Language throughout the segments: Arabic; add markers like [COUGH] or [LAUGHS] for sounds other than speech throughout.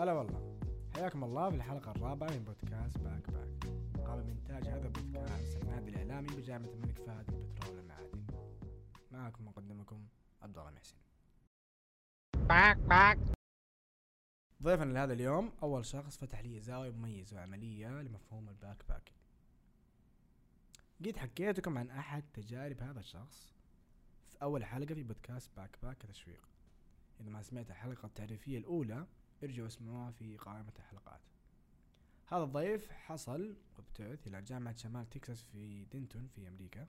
هلا والله. حياكم الله في الحلقة الرابعة من بودكاست backpack. قام بإنتاج هذا البودكاست النادي الإعلامي بجامعة الملك فهد للبترول والمعادن معكم مقدمكم عبد الله محسن. backpack. ضيفنا لهذا اليوم أول شخص فتح لي زاوية مميزة وعملية لمفهوم ال backpack. قد حكيت لكم عن أحد تجارب هذا الشخص؟ في أول حلقة في بودكاست backpack تشويق. إذا ما سمعت الحلقة التعريفية الأولى ارجعوا اسمعوها في قائمة الحلقات. هذا الضيف حصل وابتعث إلى جامعة شمال تكساس في دينتون في أمريكا.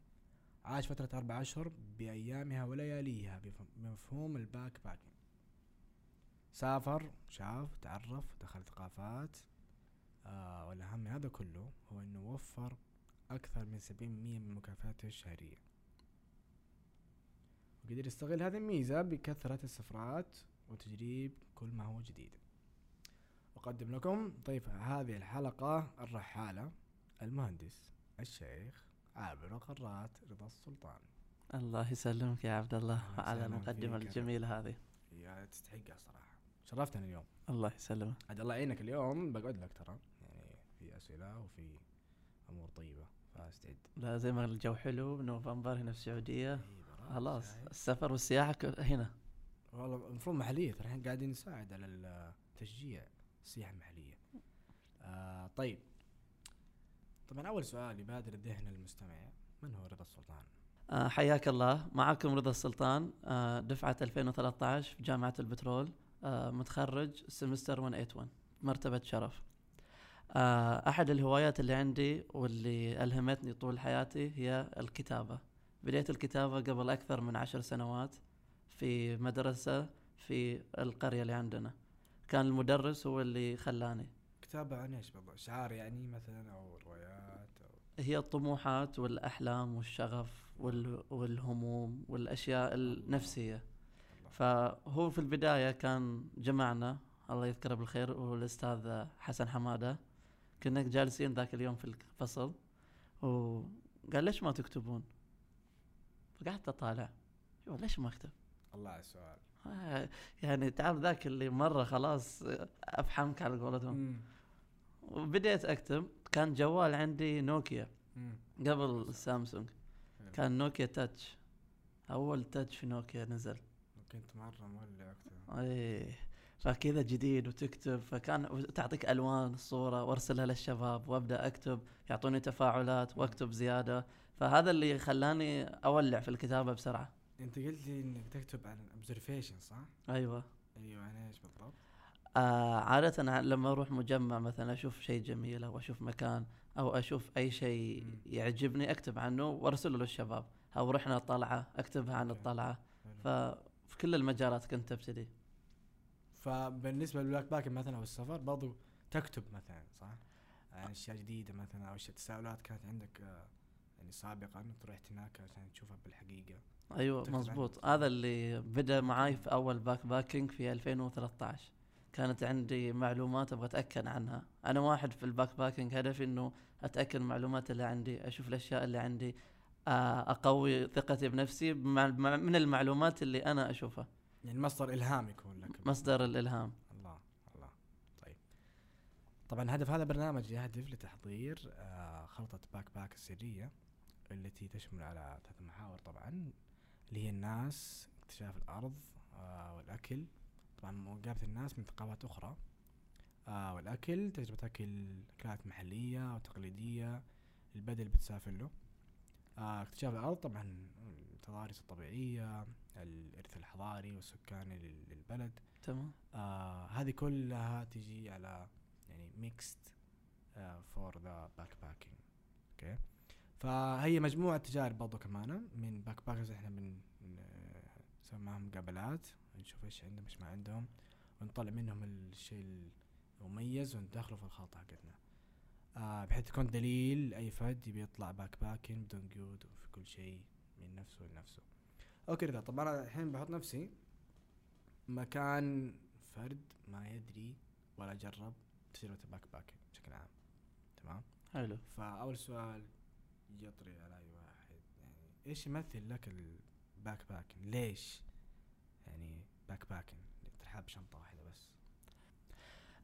عاش فترة أربع أشهر بأيامها ولياليها بمفهوم ال backpacking. سافر شاف تعرف دخل ثقافات آه والأهم من هذا كله هو أنه وفر أكثر من سبعين مية من مكافاته الشهرية. وقدر يستغل هذه الميزة بكثرة السفرات وتجريب كل ما هو جديد. أقدم لكم ضيف هذه الحلقة الرحالة المهندس الشيخ عابر قرات رضا السلطان. الله يسلمك يا عبد الله على المقدمة الجميلة هذه. يا تستحقها صراحة. شرفتنا اليوم. الله يسلمك. عاد الله يعينك اليوم؟ بقعد لك ترى. يعني في أسئلة وفي أمور طيبة فاستعد. لا زي ما الجو حلو نوفمبر هنا في السعودية. خلاص السفر والسياحة هنا. والله المفروض محلية ترى إحنا قاعدين نساعد على التشجيع السياحة المحلية. آه طيب. طبعا أول سؤال يبادر الذهن المستمع من هو رضا السلطان؟ آه حياك الله. معكم رضا السلطان آه دفعة 2013 في جامعة البترول آه متخرج سمستر 181 مرتبة شرف. آه أحد الهوايات اللي عندي واللي ألهمتني طول حياتي هي الكتابة. بديت الكتابة قبل أكثر من عشر سنوات. في مدرسة في القرية اللي عندنا كان المدرس هو اللي خلاني كتابة عن إيش بالضبط؟ شعار يعني مثلا أو روايات أو هي الطموحات والأحلام والشغف والهموم والأشياء النفسية فهو في البداية كان جمعنا الله يذكره بالخير هو الأستاذ حسن حمادة كنا جالسين ذاك اليوم في الفصل وقال ليش ما تكتبون؟ فقعدت أطالع ليش ما أكتب؟ الله على السؤال. آه، يعني تعرف ذاك اللي مرة خلاص أفحمك على قولتهم. وبديت أكتب كان جوال عندي نوكيا قبل السامسونج كان نوكيا touch أول touch في نوكيا نزل. كنت مرة مولع إيه. فكذا جديد وتكتب فكان تعطيك ألوان الصورة وأرسلها للشباب وأبدأ أكتب. يعطوني تفاعلات وأكتب زيادة. فهذا اللي خلاني أولع في الكتابة بسرعة. انت قلت لي انك تكتب عن observation صح؟ أيوه. أيوه عن إيش بالضبط؟ آه عادة لما أروح مجمع مثلا أشوف شيء جميل أو أشوف مكان أو أشوف أي شيء يعجبني أكتب عنه وأرسله للشباب. أو رحنا طلعة أكتبها عن الطلعة. ففي كل المجالات كنت أبتدي. فبالنسبة للباك باك مثلا أو السفر برضو تكتب مثلا صح؟ عن أشياء جديدة مثلا أو اشياء تساؤلات كانت عندك آه، يعني سابقا رحت هناك عشان تشوفها بالحقيقة. أيوه مزبوط هذا اللي بدأ معاي في أول backpacking في 2013 كانت عندي معلومات أبغى أتأكد عنها. أنا واحد في ال backpacking هدفي إنه أتأكد المعلومات اللي عندي أشوف الأشياء اللي عندي آه، أقوي ثقتي بنفسي من المعلومات اللي أنا أشوفها. يعني مصدر إلهام يكون لك. مصدر الإلهام. الله الله. طيب. طبعا هدف هذا البرنامج يهدف لتحضير آه، خلطة backpack السرية التي تشمل على ثلاث محاور طبعا. اللي هي الناس اكتشاف الأرض آه والأكل. طبعا مقابلة الناس من ثقافات أخرى. آه والأكل تجربة أكل أكلات محلية وتقليدية. البلد اللي بتسافر له. آه اكتشاف الأرض طبعا التضاريس الطبيعية الإرث الحضاري والسكاني للبلد. تمام. آه هذه كلها تجي على يعني mixed for the backpacking okay فهي مجموعة تجارب برضو كمان من backpackers إحنا بن نسوي معهم مقابلات نشوف إيش عندهم إيش ما عندهم ونطلع منهم الشيء المميز وندخله في الخلطة حقتنا. آه بحيث تكون دليل أي فرد يبي يطلع backpacking بدون قيود وفي كل شيء من نفسه لنفسه. okay كذا طب أنا الحين بحط نفسي مكان فرد ما يدري ولا جرب تجربة ال backpacking بشكل عام. تمام؟ حلو. فأول سؤال يطري على اي واحد يعني إيش يمثل لك ال backpacking ليش؟ يعني backpacking تروح ب بشنطه واحدة بس.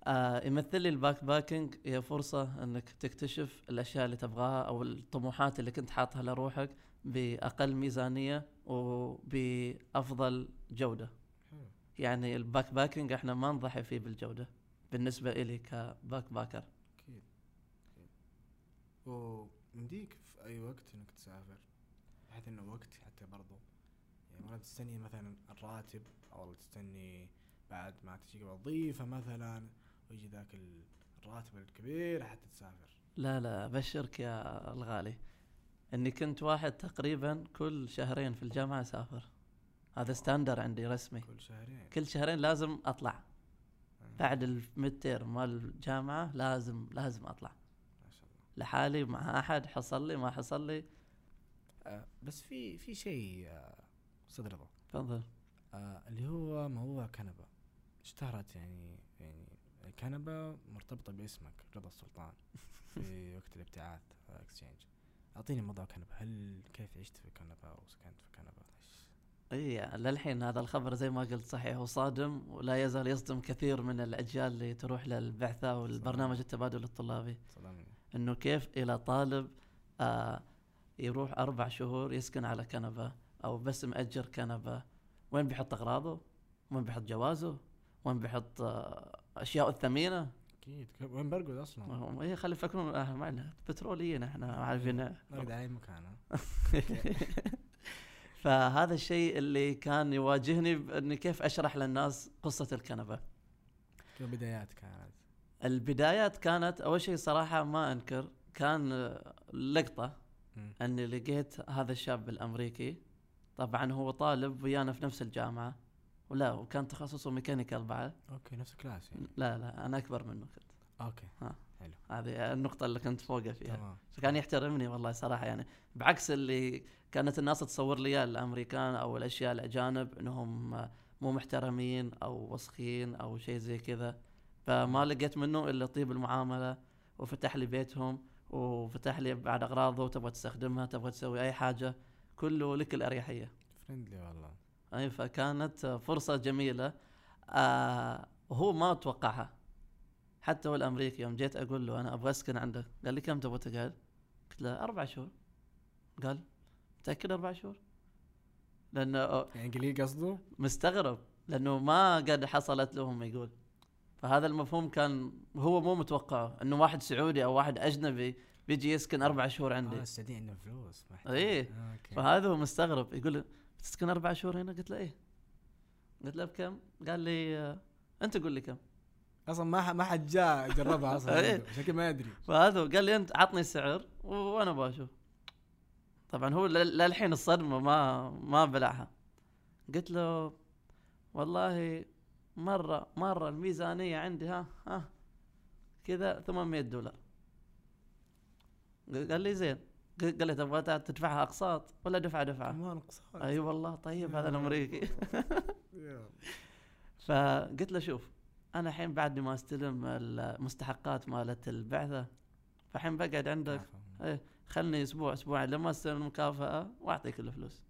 آه يمثل لي ال backpacking هي فرصة إنك تكتشف الأشياء اللي تبغاها أو الطموحات اللي كنت حاطها لروحك بأقل ميزانية وبأفضل جودة. حلو. يعني ال backpacking إحنا ما نضحي فيه بالجودة بالنسبة إلي ك backpacker أكيد. ومديك أي وقت إنك تسافر. بحيث إنه وقت حتى برضو. يعني ما تستني مثلا الراتب أو تستني بعد ما تجيك وظيفة مثلا ويجي ذاك ال- الراتب الكبير حتى تسافر. لا لا أبشرك يا الغالي إني كنت واحد تقريبا كل شهرين في الجامعة أسافر. هذا ستاندر عندي رسمي. كل شهرين. كل شهرين لازم أطلع. آه، بعد ال midterm مال الجامعة لازم لازم أطلع. لحالي مع أحد حصل لي ما حصل لي. آه بس في في شيء آه أستاذ رضا تفضل. آه اللي هو موضوع كنبة. اشتهرت يعني يعني الكنبة مرتبطة باسمك رضا السلطان [LAUGHS] في وقت الابتعاث exchange أعطيني موضوع كنبة. هل كيف عشت في كنبة وسكنت في إيش- إي للحين هذا الخبر زي ما قلت صحيح وصادم ولا يزال يصدم كثير من الأجيال اللي تروح للبعثة والبرنامج التبادل الطلابي. صدمني إنه كيف إلى طالب آه يروح أربع شهور يسكن على كنبة أو بس مأجر كنبة وين بيحط أغراضه؟ وين بيحط جوازه؟ وين بيحط آه اشياء الثمينة؟ أكيد وين برقد أصلا؟ هي خلي يفكرون آه معنا بتروليين إحنا عارفين برقد على أي مكان؟ [LAUGHS] فهذا الشيء اللي كان يواجهني بإني كيف أشرح للناس قصة الكنبة. كيف بدايات كانت؟ البدايات كانت أول شيء صراحة ما أنكر كان لقطة. أني لقيت هذا الشاب الامريكي طبعا هو طالب ويانا في نفس الجامعة. ولا وكان تخصصه mechanical بعد. okay نفس الكلاس يعني. لا لا أنا أكبر منه كنت. okay هذه النقطة اللي كنت فوقه فيها. تمام. فكان يحترمني والله صراحة يعني. بعكس اللي كانت الناس تصور لي الأمريكان أو الأشياء الأجانب إنهم مو محترمين أو وسخين أو شيء زي كذا. فما لقيت منه إلا طيب المعاملة وفتح لي بيتهم وفتح لي بعد أغراضه تبغى تستخدمها تبغى تسوي أي حاجة كله لك الأريحية فريندلي والله أي فكانت فرصة جميلة آه وهو ما اتوقعها حتى هو الأمريكي يوم جيت أقول له أنا أبغى أسكن عندك قال لي كم تبغى تقعد؟ قلت له أربع شهور قال متأكد أربع شهور؟ لأنه يعني قليل قصده؟ مستغرب لأنه ما قد حصلت لهم يقول فهذا المفهوم كان هو مو متوقعه إنه واحد سعودي أو واحد أجنبي بيجي يسكن أربع شهور عندي آه السعوديين عندهم فلوس ما يحتاج. أوكي فهذا هو مستغرب يقول لي بتسكن أربع شهور هنا؟ قلت له إيه قلت له بكم؟ قال لي آه، أنت قول لي كم أصلا ما ما حد جاء جربها أصلا [LAUGHS] إيه. عشان كذا ما يدري فهذا قال لي أنت عطني السعر وأنا بشوف طبعا هو لل- للحين الصدمة ما ما بلعها قلت له والله مرة مرة الميزانية عندي ها ها كذا 800 دولار. قال لي زين. قال لي تبغى تدفعها أقساط ولا دفعة دفعة؟ كمان أقساط. أي والله طيب هذا الأمريكي. [LAUGHS] فقلت له شوف أنا الحين بعد ما أستلم المستحقات مالت البعثة فالحين بقعد عندك عفواً. خلني أسبوع أسبوعين لما أستلم المكافأة وأعطيك الفلوس.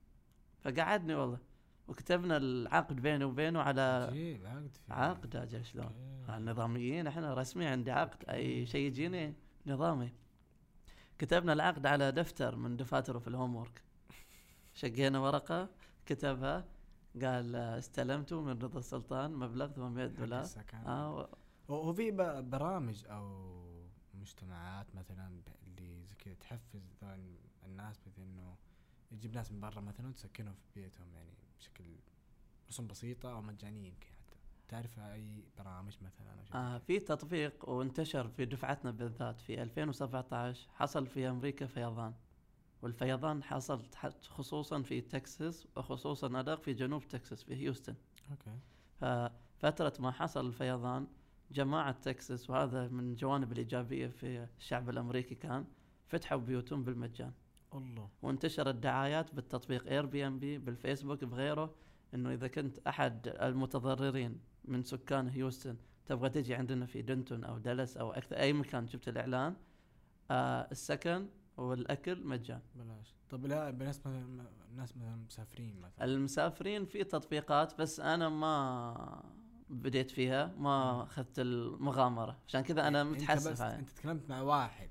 فقعدني والله. وكتبنا العقد بيني وبينه على عجيب عقد عقد أجل شلون. النظاميين إحنا رسمي عندي عقد أي شيء يجيني نظامي. كتبنا العقد على دفتر من دفاتره في الهوم ورك شقينا ورقة كتبها قال استلمته من رضا السلطان مبلغ 800 حق دولار. آه و- هو في ب- برامج أو مجتمعات مثلا اللي زي كذا تحفز الناس بحيث إنه يجيب ناس من برا مثلا وتسكنهم في بيتهم يعني بشكل رسوم بسيطة أو مجانية يمكن حتى. تعرف أي برامج مثلا آه؟ في تطبيق وانتشر في دفعتنا بالذات في 2017 حصل في أمريكا فيضان. والفيضان حصل خصوصا في تكساس وخصوصا أدق في جنوب تكساس في هيوستن. أوكي. ففترة ما حصل الفيضان جماعة تكساس وهذا من الجوانب الإيجابية في الشعب الأمريكي كان فتحوا بيوتهم بالمجان. الله. وانتشرت دعايات بالتطبيق Airbnb بالفيسبوك بغيره إنه إذا كنت أحد المتضررين من سكان هيوستن تبغى تجي عندنا في دنتون أو دالاس أو أكثر أي مكان شفت الإعلان آه السكن والأكل مجان. بلاش. طب لا بالناس مثلا الناس مثلا مسافرين مثلا. المسافرين في تطبيقات بس أنا ما بديت فيها ما أخذت المغامرة. عشان كذا أنا متحسف بس عليه. أنت تكلمت مع واحد.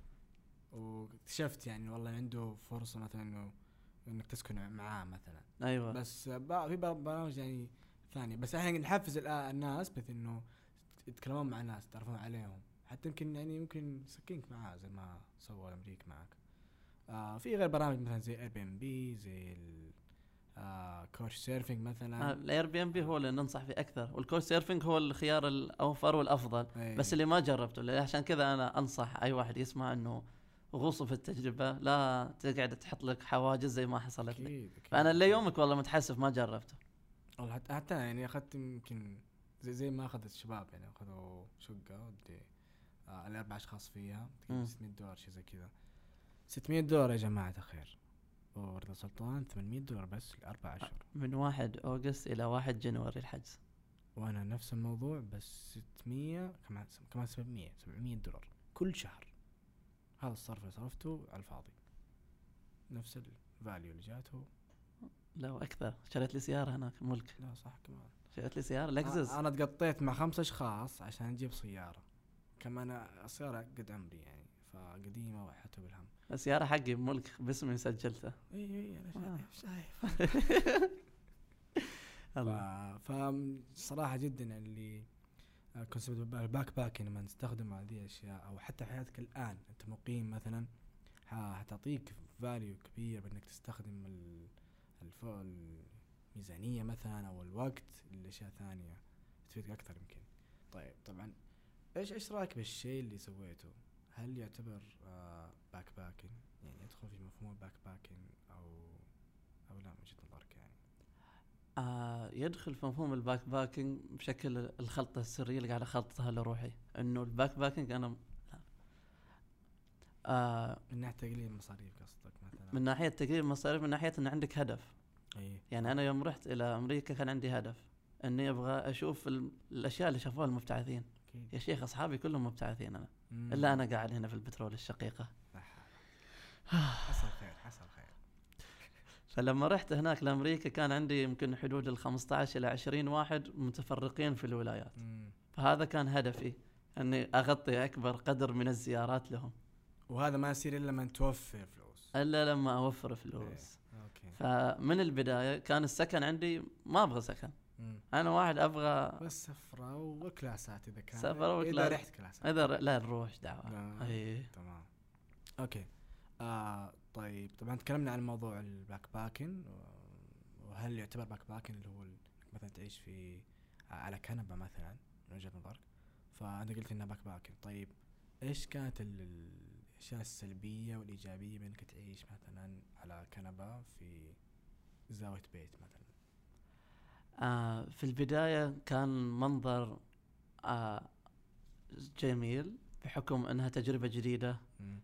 واكتشفت يعني والله عنده فرصة مثلا انه إنك تسكن معاه مثلا. أيوه. بس في بر- برامج يعني ثانية. بس إحنا نحفز الناس بحيث إنه يتكلمون مع الناس يتعرفون عليهم. حتى يمكن يعني ممكن يسكنك معاه زي ما سوى الامريكي معك. آه في غير برامج مثلا زي اير بي ام بي زي آه كوش سيرفينج مثلا. الاير بي ام بي هو اللي ننصح فيه أكثر. وال Couchsurfing هو الخيار الأوفر والأفضل. إيه. بس اللي ما جربته عشان كذا أنا أنصح أي واحد يسمع إنه غوصوا في التجربة لا تقعد تحط لك حواجز زي ما حصلت لي أكيد. فأنا ليومك والله متحسف ما جربته. والله حتى يعني أخذت يمكن زي زي ما أخذت الشباب يعني أخذوا شقة ودي آه الاربع أشخاص فيها مم. تقريبا 600 دولار شيء زي كذا. 600 دولار يا جماعة الخير ورد سلطان 800 دولار بس لأربع أشهر. من 1 أوغست إلى 1 جنوري الحجز. وأنا نفس الموضوع بس 600 كمان كمان 700 700 دولار كل شهر. هذا الصرف اللي صرفته على الفاضي. نفس ال value اللي جاته. لا وأكثر. شريت لي سيارة هناك ملك لا صح كمان. شريت لي سيارة لكزس أنا تقطيت مع خمس أشخاص عشان أجيب سيارة. كمان السيارة قد عمري يعني فقديمة وحتى بالهم. السيارة حقي ملك باسمي سجلته إي إي أنا آه. شايف. شايف [LAUGHS] الله. ف فصراحة جدا اللي آه، concept ال backpack لما نستخدم هذه الأشياء أو حتى حياتك الآن. أنت مقيم مثلا حتعطيك value كبير بأنك تستخدم الميزانية مثلا أو الوقت لأشياء ثانية. تفيدك أكثر يمكن. طيب طبعا إيش إيش رأيك بالشيء اللي سويته؟ هل يعتبر آه backpacking يعني يدخل في مفهوم ال backpacking أو أو لا من وجهه نظرك يعني آه يدخل في مفهوم ال backpacking بشكل الخلطة السرية اللي قاعد أخلطها لروحي. إنه ال backpacking أنا. آه من ناحية تقليل المصاريف قصدك مثلا؟ من ناحية تقليل المصاريف من ناحية ان عندك هدف. اي يعني أنا يوم رحت إلى أمريكا كان عندي هدف. إني أبغى أشوف ال- الأشياء اللي شافوها المبتعثين. أكيد. يا شيخ أصحابي كلهم مبتعثين أنا. مم. إلا أنا قاعد هنا في البترول الشقيقة. حصل خير حصل خير. فلما رحت هناك لأمريكا كان عندي يمكن حدود ال 15 إلى 20 واحد متفرقين في الولايات. فهذا كان هدفي إني أغطي أكبر قدر من الزيارات لهم. وهذا ما يصير إلا لما توفر فلوس. إلا لما أوفر فلوس. أوكي. فمن البداية كان السكن عندي ما أبغى سكن. مم. أنا واحد أبغى بس سفرة وكلاسات إذا كان. سفرة إذا وكلاس. رحت كلاسات. إذا ر- لا نروح دعوة. لا. اي تمام. أوكي. آه طيب طبعا تكلمنا عن موضوع ال backpacking وهل يعتبر backpacking اللي هو مثلا تعيش في على كنبة مثلا من وجهة نظرك. فانت قلت إنها backpacking طيب إيش كانت ال- ال- الأشياء السلبية والإيجابية بإنك تعيش مثلا على كنبة في زاوية بيت مثلا؟ آه في البداية كان منظر آه جميل بحكم إنها تجربة جديدة. مم.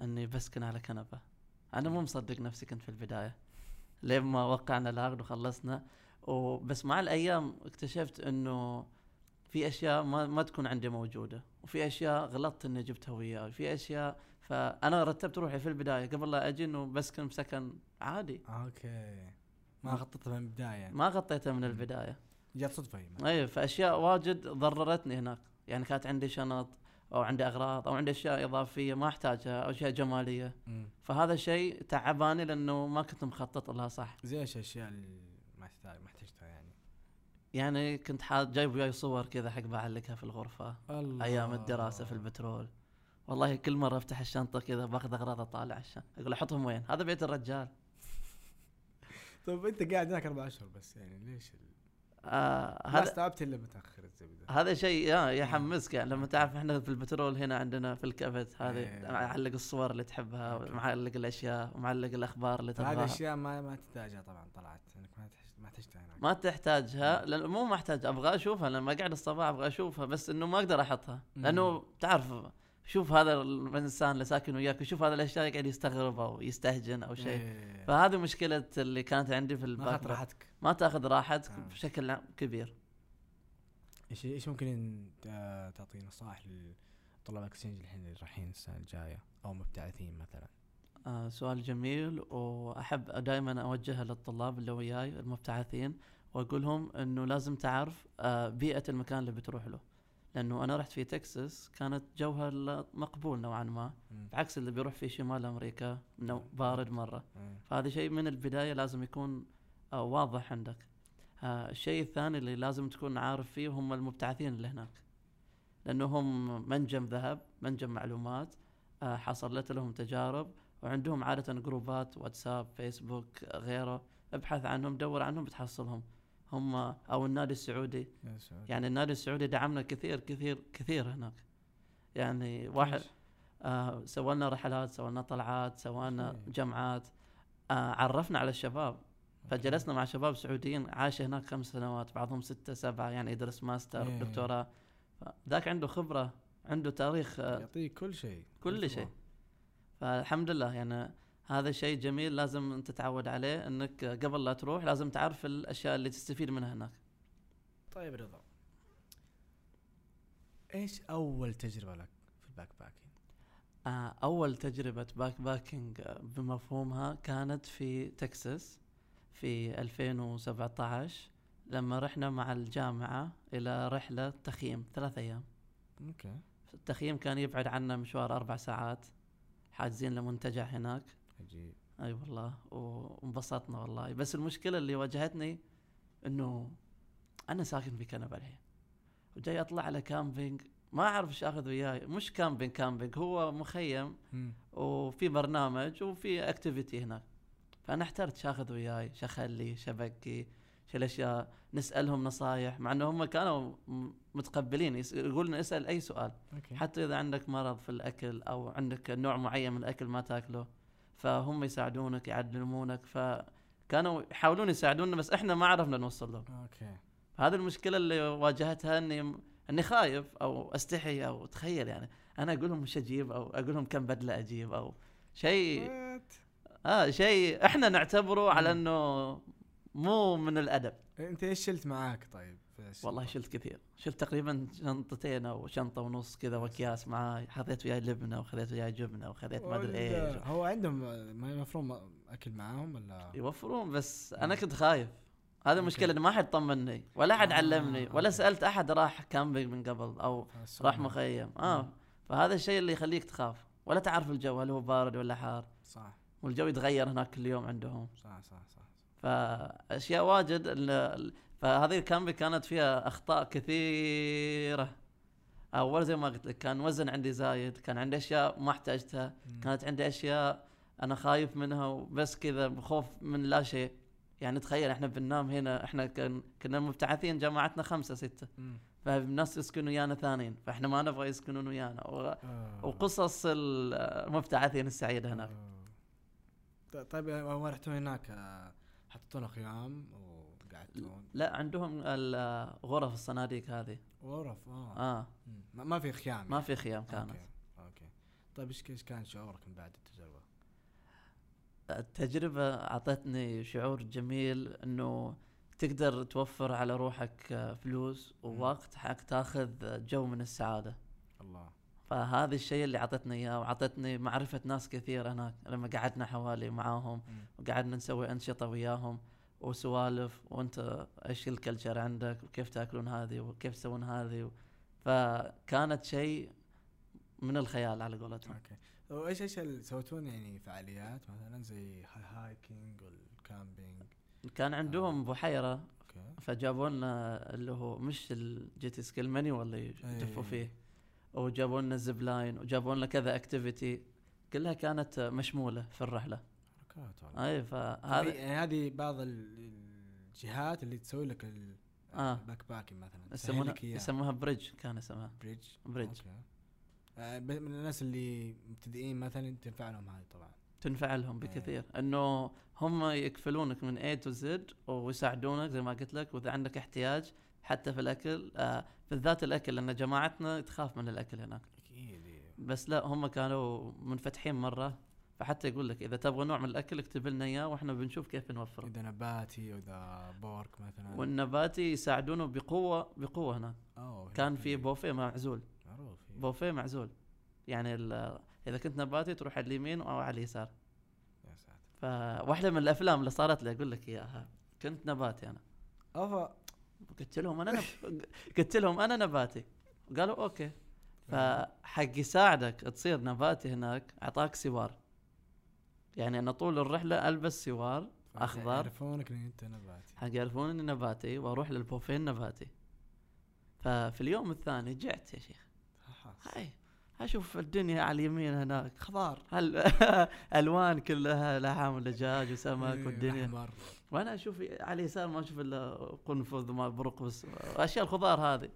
فاني بسكن على كنبة. أنا مو مصدق نفسي كنت في البداية. لين ما وقعنا العقد وخلصنا وبس مع الأيام اكتشفت إنه في أشياء ما ما تكون عندي موجودة وفي أشياء غلطت إني جبتها وياي في أشياء فأنا رتبت روحي في البداية قبل لا أجي إنه بسكن بسكن عادي. أوكي. ما خططت من البداية. يعني ما غطيتها من البداية. جات صدفة هي اي فأشياء واجد ضررتني هناك. يعني كانت عندي شنط أو عندي أغراض أو عندي أشياء إضافية ما أحتاجها أو أشياء جمالية. مم. فهذا شيء تعباني لأنه ما كنت مخطط لها صح. زي إيش الأشياء اللي ما تحتاج ما احتاجتها يعني؟ يعني كنت حاط جايب وياي صور كذا حق بعلقها في الغرفة الله. أيام الدراسة في البترول. والله كل مرة أفتح الشنطة كذا بأخذ أغراض أطالع الشنطه أقول أحطهم وين؟ هذا بيت الرجال. [LAUGHS] طيب أنت قاعد هناك أربع أشهر بس يعني ليش ال... آه هذا استوعبت إلا متأخر الزبده هذا شيء يا يحمسك. يعني لما تعرف إحنا في ال bedroom هنا عندنا في الكبت هذه إيه. معلق الصور اللي تحبها أوكي. معلق الأشياء ومعلق الأخبار اللي هذه تبغاها. أشياء ما ما تحتاجها طبعا طلعت. إنك ما تحتاج ما تحتاجها هناك. ما تحتاجها لأن مو ما أحتاج أبغى أشوفها لما أقعد الصباح أبغى أشوفها بس إنه ما أقدر أحطها. لأنه تعرف شوف هذا الإنسان اللي ساكن وياك يشوف هذه الأشياء يقعد يستغرب أو يستهجن أو شيء إيه. فهذه مشكلة اللي كانت عندي في ما الباك اخذت باك. راحتك ما تأخذ راحتك آه. بشكل كبير إيش إيش ممكن تعطي نصائح لطلاب اكسشينج الحين اللي رايحين السنة الجاية أو مبتعثين مثلا آه سؤال جميل وأحب دائما اوجهها للطلاب اللي وياي المبتعثين واقول لهم إنه لازم تعرف آه، بيئة المكان اللي بتروح له لأنه أنا رحت في تكساس كانت جوها مقبول نوعا ما. مم. بعكس اللي بيروح في شمال أمريكا انه. بارد مرة. مم. فهذا شيء من البداية لازم يكون آه، واضح عندك. آه، الشيء الثاني اللي لازم تكون عارف فيه هم المبتعثين اللي هناك. لانهم منجم ذهب منجم معلومات آه، حصلت لهم تجارب وعندهم عادة جروبات واتساب فيسبوك غيره. ابحث عنهم دور عنهم بتحصلهم. هم أو النادي السعودي. يعني النادي السعودي دعمنا كثير كثير كثير هناك يعني واحد؟ آه سوى لنا رحلات سوى لنا طلعات أوكي. جمعات آه عرفنا على الشباب فجلسنا مع شباب سعوديين عاش هناك خمس سنوات بعضهم ستة سبعة يعني يدرس ماستر إيه. دكتوراه ذاك عنده خبرة عنده تاريخ آه يعطيك كل شيء كل شيء. فالحمد لله يعني هذا شيء جميل لازم أنت تتعود عليه إنك قبل لا تروح لازم تعرف الأشياء اللي تستفيد منها هناك. طيب رضا إيش أول تجربة لك في ال backpacking؟ آه، أول تجربة backpacking بمفهومها كانت في تكساس في 2017 لما رحنا مع الجامعة إلى رحلة تخييم ثلاث أيام. أوكي. التخييم كان يبعد عنا مشوار أربع ساعات حاجزين لمنتجع هناك. عجيب. أي أيوة والله وانبسطنا والله. بس المشكلة اللي واجهتني إنه أنا ساكن في كندا الحين. وجاي أطلع على camping ما أعرف إيش آخذ وياي. مش camping camping هو مخيم. وفي برنامج وفي activity هناك. فأنا احترت شاخذ وياي شخلي شبكي شو الأشياء. نسألهم نصايح مع إنه هم كانوا متقبلين. يس- يقول لنا اسأل أي سؤال. أوكي. حتى إذا عندك مرض في الأكل أو عندك نوع معين من الأكل ما تاكله فهم يساعدونك يعلمونك فكانوا يحاولون يساعدونا بس إحنا ما عرفنا نوصل لهم أوكي هذه المشكلة اللي واجهتها إني إني خايف أو أستحي أو تخيل يعني أنا أقول لهم مش أجيب أو أقول لهم كم بدلة أجيب أو شيء؟ آه شيء إحنا نعتبره على. إنه مو من الأدب أنت إيش شلت معاك طيب؟ الشنطة؟ والله شلت كثير. شلت تقريبا شنطتين أو شنطة ونص كذا وأكياس معاي. حطيت وياي لبنة وخذيت وياي جبنة وخذيت ما أدري إيش. هو عندهم ما المفروض أكل معاهم ولا؟ يوفرون بس أنا كنت خايف. هذا. المشكلة إنه ما حد طمني ولا حد آه، علمني ولا. سألت أحد راح camping من قبل أو فالسؤال- راح مخيم. آه. فهذا الشيء اللي يخليك تخاف. ولا تعرف الجو هل هو بارد ولا حار. صح. والجو يتغير هناك كل يوم عندهم. صح صح صح فأشياء واجد فهذه ال camping كانت فيها أخطاء كثيرة اول زي ما قلت لك كان وزن عندي زايد كان عندي أشياء ما احتاجتها. كانت عندي أشياء أنا خايف منها وبس كذا بخوف من لا شيء يعني تخيل إحنا بننام هنا إحنا كن كنا مبتعثين جماعتنا خمسة ستة. فالناس يسكنوا ويانا ثانيين فإحنا ما نبغى يسكنون ويانا و- آه. وقصص المبتعثين السعيدة هناك آه. طيب هو رحتوا هناك آه، حطيتوا لنا خيام وقعدتون لا عندهم الغرف الصناديق هذه. غرف آه, آه. ما- في خيام ما في خيام كانت. أوكي. أوكي طيب إيش كان شعورك من بعد التجربة؟ التجربة أعطتني شعور جميل إنه تقدر توفر على روحك آه، فلوس ووقت حق تاخذ جو من السعادة. الله. فهذا الشيء اللي أعطتني إياه وأعطتني معرفة ناس كثير هناك لما قعدنا حوالي معاهم. وقعدنا نسوي أنشطة وياهم. وسوالف وأنت إيش ال culture عندك؟ وكيف تأكلون هذه؟ وكيف تسوون هذه؟ فكانت شيء من الخيال على قولتهم. أوكي. وايش إيش سويتون يعني فعاليات مثلا زي hi- hiking وال camping كان عندهم بحيرة أوكي. فجابوا لنا اللي هو مش ال jet ski ال manual اللي يدفوا أي. فيه. وجابوا لنا zip line وجابوا لنا كذا activity كلها كانت مشمولة في الرحلة. حركات والله أي هذه فهذا يعني هذه بعض ال- الجهات اللي تسوي لك ال- آه. ال backpacking مثلا يسمونها. يسموها Bridge كان اسمها Bridge Bridge أوكي آه، ب- من الناس اللي مبتدئين مثلا تنفع لهم هذه طبعا تنفع لهم إيه. بكثير إنه هم يكفلونك من A to Z ويساعدونك زي ما قلت لك وإذا عندك احتياج حتى في الأكل آه بالذات الأكل لأن جماعتنا تخاف من الأكل هناك أكيد إيه. بس لا هم كانوا منفتحين مرة فحتى يقول لك إذا تبغى نوع من الأكل اكتب لنا إياه وإحنا بنشوف كيف نوفره. إذا نباتي واذا pork مثلا. والنباتي يساعدونه بقوة بقوة هناك. أوه، كان في بوفيه معزول. معروف إيه. بوفيه معزول. يعني إذا كنت نباتي تروح على اليمين أو على اليسار. يا ساتر. فواحده من الأفلام اللي صارت لي أقول لك إياها. كنت نباتي أنا. أفا. قلت لهم أنا نب... قلت لهم أنا نباتي. قالوا أوكي. فحق يساعدك تصير نباتي هناك أعطاك سوار. يعني أنا طول الرحلة ألبس سوار أخضر. يعرفونك ان أنت نباتي. حق يعرفون إني نباتي وأروح للبوفيه النباتي. ففي اليوم الثاني جعت يا شيخ. هاي أشوف الدنيا على اليمين هناك. خضار. هل [LAUGHS] ألوان كلها لحم ودجاج وسمك إيه، والدنيا. وأنا أشوف على اليسار ما أشوف إلا قنفذ وما برقبس واشياء الخضار هذه.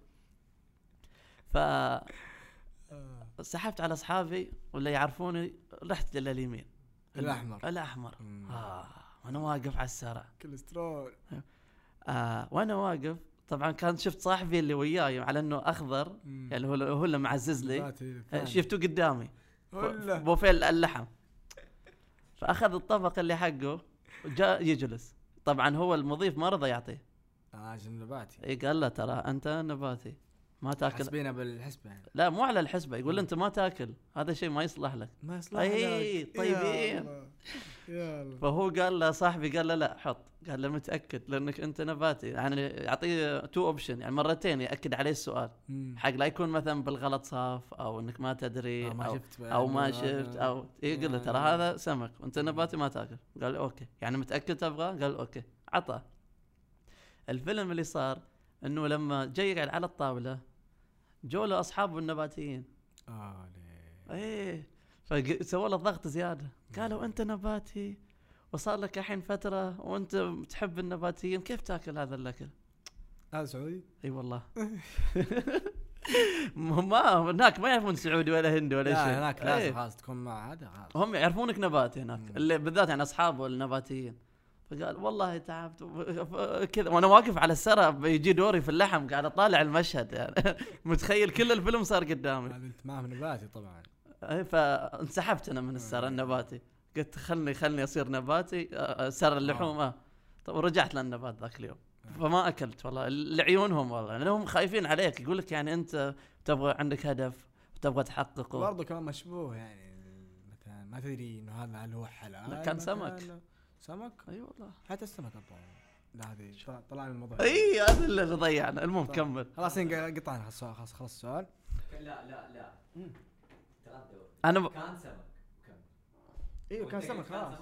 ف آه. سحبت على أصحابي ولا يعرفوني رحت لليمين. الأحمر. مم. آه وأنا واقف على السرع. كوليسترول آه وأنا واقف. طبعا كان شفت صاحبي اللي وياي على إنه أخضر مم. يعني هو هو اللي معزز لي. نباتي آه،. شفته قدامي. بوفيه اللحم. فأخذ الطبق اللي حقه وجاء يجلس. طبعا هو المضيف ما رضى يعطيه. آه عشان نباتي. اي قال له ترى أنت نباتي. ما تاكل. حاسبينها بالحسبة يعني. لا مو على الحسبة يقول أنت ما تاكل. هذا شيء ما يصلح لك. ما يصلح أي، لك. طيبين. يا الله. يا الله. فهو قال له صاحبي قال له لا حط. قال له متأكد لأنك أنت نباتي. يعني يعطيه two option يعني مرتين يأكد عليه السؤال. حق لا يكون مثلا بالغلط صاف أو إنك ما تدري آه، ما أو شفت أو ما هذا- شفت أو يقول له ترى هذا سمك وأنت نباتي ما تاكل. قال okay. يعني متأكد تبغى قال okay. عطى الفيلم اللي صار إنه لما جاي يقعد على الطاولة جو له أصحابه النباتيين آه ليه. إيه فسووا له ضغط زيادة قالوا أنت نباتي وصار لك الحين فترة وأنت تحب النباتيين كيف تاكل هذا الأكل؟ هذا سعودي إي والله [LAUGHS] ما هناك ما يعرفون سعودي ولا هندي ولا شيء لا هناك إيه. لازم خلاص تكون مع هذا هم يعرفونك نباتي هناك. اللي بالذات يعني أصحابه النباتيين فقال والله تعبت. [LAUGHS] كذا. وأنا واقف على السرى بيجي دوري في اللحم قاعد أطالع المشهد يعني. [LAUGHS] متخيل كل الفيلم صار قدامي. هذا أنت معه نباتي طبعا. إيه، فانسحبت أنا من السرى النباتي. قلت خلني خلني أصير نباتي آه، سرى اللحوم آه. طب ورجعت للنبات ذاك اليوم. فما أكلت والله. لعيونهم والله. لانهم خايفين عليك. يقول لك يعني أنت تبغى عندك هدف وتبغى تحققه. برضه كان مشبوه يعني. مثلا ما تدري إنه هذا هل هو حلال لا، كان. سمك. سمك؟ أي والله. حتى السمك أطلع. لا هذه طلع- طلع من الموضوع. أي هذا اللي ضيعنا. المهم طيب. كمل. خلاص قطعنا خلاص خلاص خلاص السؤال. لا لا لا. تغدوا. أنا ب... كان سمك. وكمل إيوه كان سمك كان خلاص.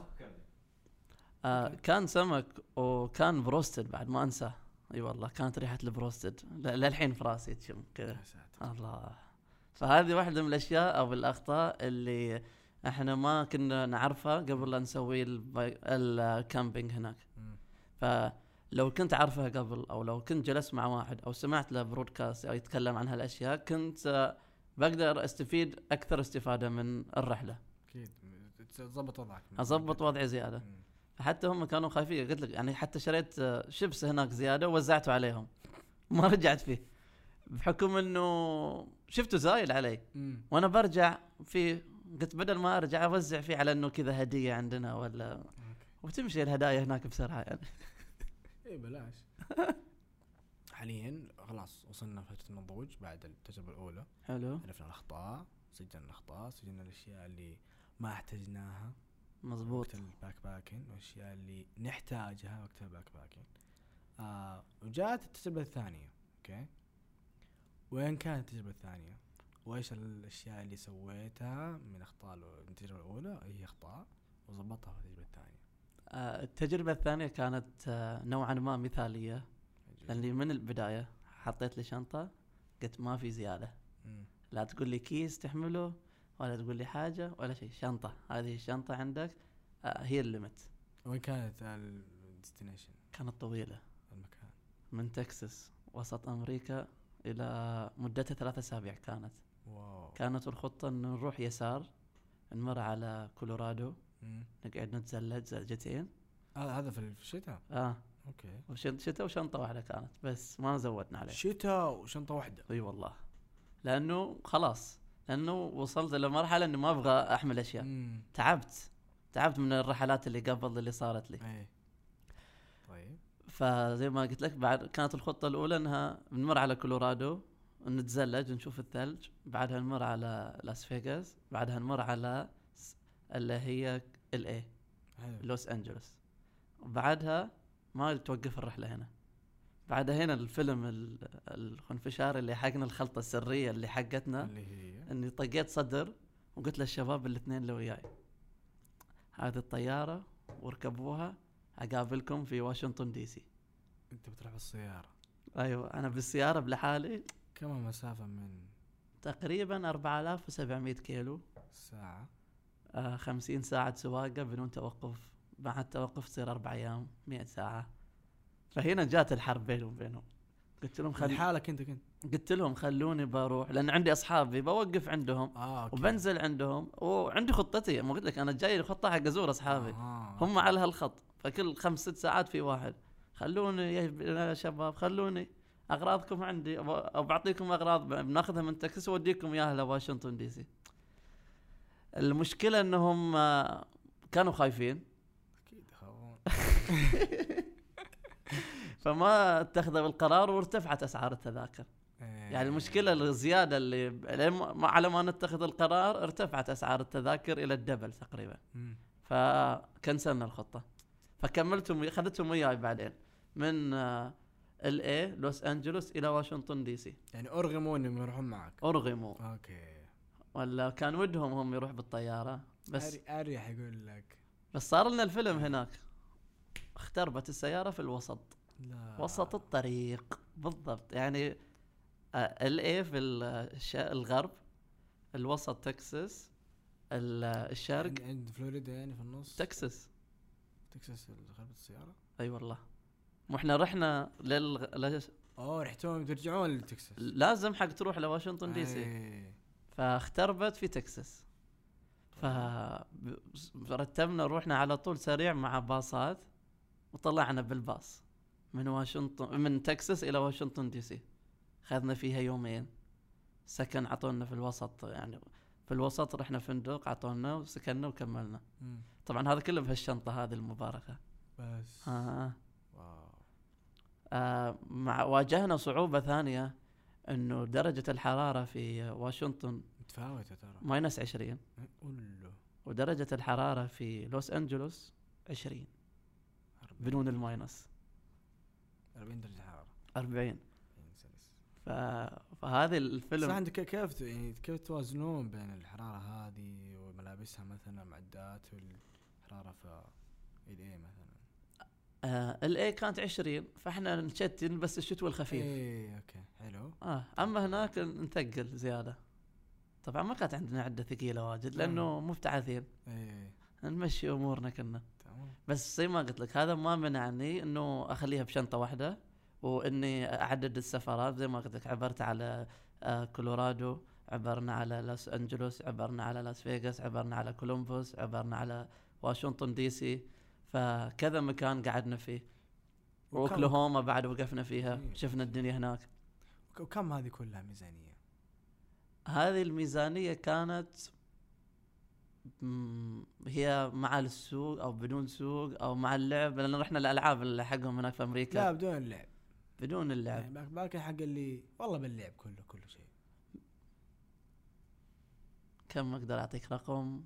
آه كان سمك وكان بروستد بعد ما انساه أي والله كانت ريحة البروستد. ل- للحين في راسي تشم كذا. الله. فهذه واحدة من الأشياء أو الأخطاء اللي إحنا ما كنا نعرفها قبل لا نسوي. ال camping هناك. فلو كنت عارفها قبل أو لو كنت جلست مع واحد أو سمعت له broadcast أو يتكلم عن هالأشياء كنت آه، بقدر استفيد أكثر استفادة من الرحلة أكيد تظبط وضعك أضبط وضعي زيادة مم. حتى هم كانوا خايفين قلت لك يعني حتى شريت آه، شيبس هناك زيادة ووزعته عليهم [LAUGHS] ما رجعت فيه بحكم إنه شفته زايد علي مم. وأنا برجع فيه قلت بدل ما أرجع أوزع فيه على إنه كذا هدية عندنا ولا okay. وتمشي الهدايا هناك بسرعة يعني. [LAUGHS] اي بلاش. [LAUGHS] حاليا خلاص وصلنا فترة النضوج بعد التجربة الأولى. حلو. عرفنا الأخطاء سجلنا الأخطاء سجلنا الأشياء اللي ما احتجناها. مزبوط وقت ال backpacking والأشياء اللي نحتاجها وقت ال backpacking آه وجاءت التجربة الثانية okay؟ وين كانت التجربة الثانية؟ وإيش الأشياء اللي سويتها من من التجربة الأولى؟ هي أخطاء وظبطها في التجربة الثانية. آه، التجربة الثانية كانت آه، نوعا ما مثالية. لأني من البداية حطيت لي شنطة قلت ما في زيادة. مم. لا تقول لي كيس تحمله ولا تقول لي حاجة ولا شيء. شنطة هذه الشنطة عندك آه، هي ال limit. وين كانت ال destination؟ كانت طويلة. المكان. من تكساس وسط أمريكا إلى مدتها ثلاثة أسابيع كانت. wow. كانت الخطة انه نروح يسار نمر على كولورادو. مم. نقعد نتزلج زلجتين. هذا هذا في الشتاء؟ آه. okay. شتاء وشنطة واحدة كانت بس ما زودنا عليه. شتاء وشنطة واحدة. أي والله. لأنه خلاص لأنه وصلت لمرحله إني ما أبغى أحمل أشياء. امم تعبت. تعبت من الرحلات اللي قبل اللي صارت لي. اي طيب. فزي ما قلت لك بعد كانت الخطة الأولى إنها بنمر على كولورادو. نتزلج نشوف الثلج. بعدها نمر على لاس فيغاس بعدها نمر على اللي هي LA حلو. لوس انجلوس وبعدها ما توقف الرحلة هنا. بعد هنا الفيلم ال- الخنفشاري اللي حقنا الخلطة السرية اللي حقتنا. اللي هي. إني طقيت صدر وقلت للشباب الاثنين اللي وياي هذه الطيارة واركبوها أقابلكم في واشنطن دي سي أنت بتروح بالسيارة. أيوه أنا بالسيارة بلحالي كم المسافة من تقريبا 4700 كيلو. الساعة آه 50 ساعة سواقة بدون توقف. مع التوقف تصير أربع أيام 100 ساعة. فهنا جات الحرب بيني وبينهم. قلت لهم خل... لحالك أنت كنت؟ قلت لهم خلوني بروح لأن عندي أصحابي بوقف عندهم آه أوكي. وبنزل عندهم. وعندي خطتي ما قلت لك أنا جاي خطة حق أزور أصحابي. آه. هم على هالخط. فكل خمس ست ساعات في واحد. خلوني يا شباب خلوني. أغراضكم عندي بعطيكم أغراض بناخذها من تكساس وأوديكم إياها لواشنطن دي سي. المشكلة إنهم آه، كانوا خايفين. أكيد يخافون. [LAUGHS] فما اتخذوا القرار وارتفعت اسعار التذاكر. يعني المشكلة الزيادة اللي على ما نتخذ القرار ارتفعت أسعار التذاكر إلى الدبل تقريبا. فكنسلنا الخطة. فكملتهم اخذتهم وياي بعدين. من LA لوس انجلوس إلى واشنطن دي سي يعني أرغموا إنهم يروحون معك. أرغموا. okay. ولا كان ودهم هم يروح بالطيارة. بس أريح يقول لك. بس صار لنا الفيلم هناك. اختربت السيارة في الوسط. لا. وسط الطريق. بالضبط. يعني في ال- الش- الغرب. الوسط تكساس. ال- الشرق. عند- فلوريدا يعني في النص؟ تكساس. تكساس خربت السيارة؟ أي والله. وإحنا رحنا لل... اوه رحتون ترجعون لتكساس. لازم حق تروح لواشنطن دي سي. إيه. فاختربت في تكساس. فرتبنا روحنا على طول سريع مع باصات وطلعنا بالباص من واشنطن من تكساس إلى واشنطن دي سي. خذنا فيها يومين. سكن عطونا في الوسط يعني في الوسط رحنا فندق عطونا وسكننا وكملنا. مم. طبعا هذا كله بهالشنطة هذه المباركة. بس. آه. آه مع واجهنا صعوبة ثانية إنه درجة الحرارة في واشنطن متفاوتة ترى. minus 20 قولوا ودرجة الحرارة في لوس أنجلوس 20 بدون ال minus. 40 درجة حرارة. 40 يعني سلس. ف... فهذه الفيلم انت ك- كيف يعني كيف توازنون بين الحرارة هذه وملابسها مثلا معدات والحرارة في LA مثلا؟ آه LA كانت 20 فإحنا نشتي نلبس الشتوي الخفيف. إيه okay حلو. آه أما هناك نثقل زيادة. طبعا ما كانت عندنا عدة ثقيلة واجد لأنه مبتعثين إيه. نمشي أمورنا كنا تمام. بس زي ما قلت لك هذا ما منعني إنه أخليها بشنطة واحدة وإني أعدد السفرات. زي ما قلت لك عبرت على آه، كولورادو عبرنا على لوس أنجلوس عبرنا على لاس فيغاس عبرنا على كولومبوس عبرنا على واشنطن دي سي. فكذا مكان قعدنا فيه. وأوكلاهوما بعد وقفنا فيها. جميل. شفنا الدنيا هناك. وكم هذه كلها ميزانية؟ هذه الميزانية كانت هي مع السوق أو بدون سوق أو مع اللعب لأن رحنا الالعاب اللي حقهم هناك في أمريكا. لا بدون اللعب. بدون اللعب. يعني باقي حق اللي والله باللعب كله كل شيء. كم أقدر أعطيك رقم؟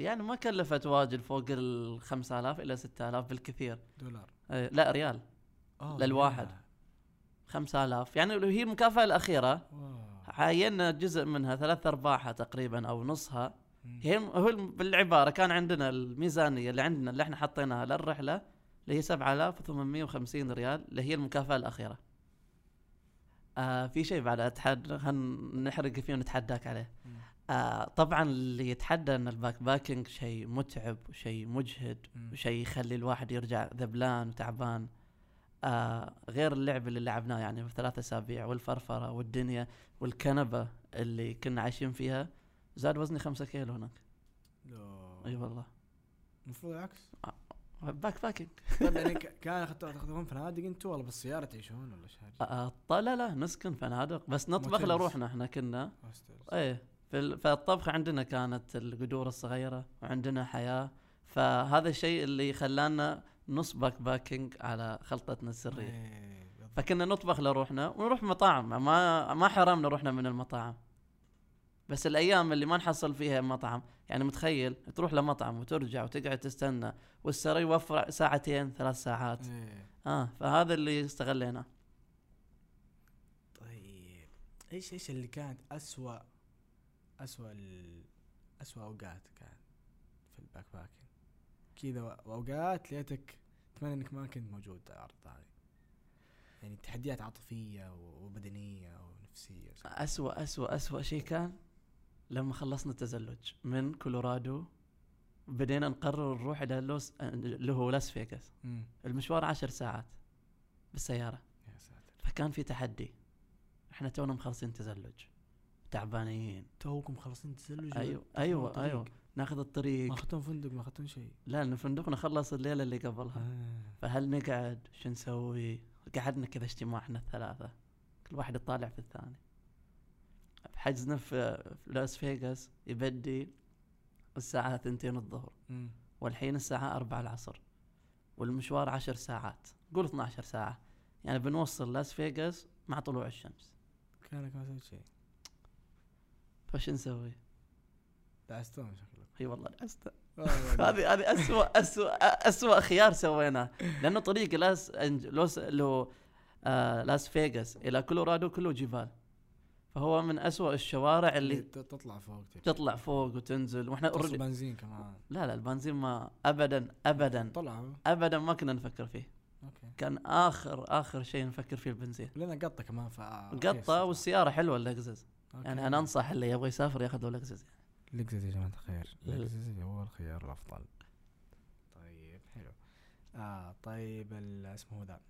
يعني ما كلفت واجد فوق ال 5000 إلى 6000 بالكثير دولار أي لا ريال للواحد. لا. 5000 يعني هي المكافأة الأخيرة. عينا جزء منها ثلاث أرباعها تقريبا أو نصها. هي هو بالعبارة كان عندنا الميزانية اللي عندنا اللي إحنا حطيناها للرحلة اللي هي 7850 ريال اللي هي المكافأة الأخيرة. آه في شيء بعد اتحدى نحرق فيه ونتحداك عليه. آه طبعا اللي يتحدى إن ال backpacking شيء متعب وشيء مجهد. وشيء يخلي الواحد يرجع ذبلان وتعبان آه غير اللعب اللي لعبناه يعني في ثلاث أسابيع والفرفرة والدنيا والكنبة اللي كنا عايشين فيها زاد وزني خمسة كيلو هناك. أي والله المفروض العكس backpacking طيب يعني [LAUGHS] كان تاخذون فنادق أنتوا ولا بالسيارة تعيشون ولا إيش؟ آه ط- لا لا نسكن فنادق بس نطبخ. لروحنا إحنا كنا. إيه فالطبخ عندنا كانت القدور الصغيرة وعندنا حياة. فهذا الشيء اللي خلانا نص backpacking على خلطتنا السرية. إيه،. فكنا نطبخ لروحنا ونروح مطاعم. ما ما حرمنا روحنا من المطاعم. بس الأيام اللي ما نحصل فيها مطعم يعني متخيل؟ تروح لمطعم وترجع وتقعد تستنى والـ سيرفس يوفر ساعتين ثلاث ساعات. إيه. آه فهذا اللي استغليناه. طيب. إيش إيش اللي كانت أسوأ أسوأ ال... أسوأ أوقات كان في ال backpacking كذا و- واوقات ليتك اتمنى إنك ما كنت موجود على الأرض هذه. يعني تحديات عاطفية وبدنية ونفسية. أسوأ أسوأ أسوأ شيء كان لما خلصنا التزلج من كولورادو بدينا نقرر نروح إلى لوس اللي هو لاس فيغاس. المشوار عشر ساعات بالسيارة. يا ساتر. فكان في تحدي. إحنا تونا مخلصين تزلج تعبانين. توكم مخلصين تزلج أيوه أيوه؟ أيوه. ناخذ ما الطريق اخذتون فندق ما اخذتون شيء. لا لأن فندقنا خلص الليلة اللي قبلها. آه. فهل نقعد؟ شو نسوي؟ قعدنا كذا اجتماع إحنا الثلاثة. كل واحد يطالع في الثاني. حجزنا في في لاس فيغاس يبدي الساعة ثنتين الظهر. مم. والحين الساعة أربعة العصر. والمشوار عشر ساعات. قول 12 ساعة. يعني بنوصل لاس فيغاس مع طلوع الشمس. كانك ما سويت شيء. فشنسوي؟ دعستون شكلك إي والله دعست والله. هذه هذه اسوء اسوء اسوء خيار سويناه. لأنه طريق لاس. لوس لو آه لاس فيغاس إلى كولورادو كله جبال. فهو من اسوء الشوارع اللي اللي ت- تطلع فوق تبي. تطلع فوق وتنزل. وإحنا already- بنزين كمان. لا لا البنزين ما ابدا ابدا طلعوا ابدا ما كنا نفكر فيه. أوكي. كان اخر آخر شيء نفكر فيه البنزين. لنا قطة كمان ف قطة والسيارة حلوة اللكزس. يعني أنا أنصح اللي يبغى يسافر ياخذ له لكزس لكزس يا جماعة الخير. لكزس هو الخيار الأفضل. طيب حلو. آه طيب اسمه ذا.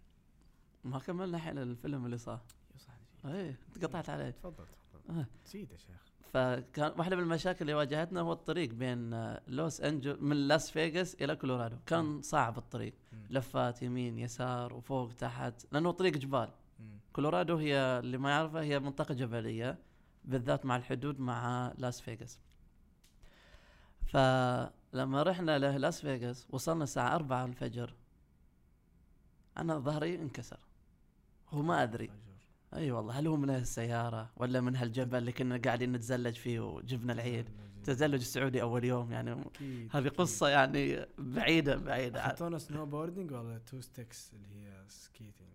ما كملنا الحين الفيلم اللي صار. صح نسيت. إيه قطعت علي تفضل تفضل. آه. نسيت يا شيخ. فكان واحدة من المشاكل اللي واجهتنا هو الطريق بين آه، لوس انجل من لاس فيغاس إلى كولورادو كان مم. صعب الطريق. مم. لفات يمين يسار وفوق تحت. لأنه طريق جبال. كولورادو هي اللي ما يعرفها هي منطقة جبلية. بالذات مع الحدود مع لاس فيغاس. فلما رحنا للاس فيغاس وصلنا الساعة أربعة الفجر أنا ظهري انكسر. هو ما أدري. فجر. أي والله هل هو من السيارة ولا من هالجبل اللي كنا قاعدين نتزلج فيه وجبنا العيد؟ التزلج السعودي أول يوم يعني هذه قصة يعني بعيدة بعيدة. عن أخذتونا snowboarding ولا two sticks اللي هي skating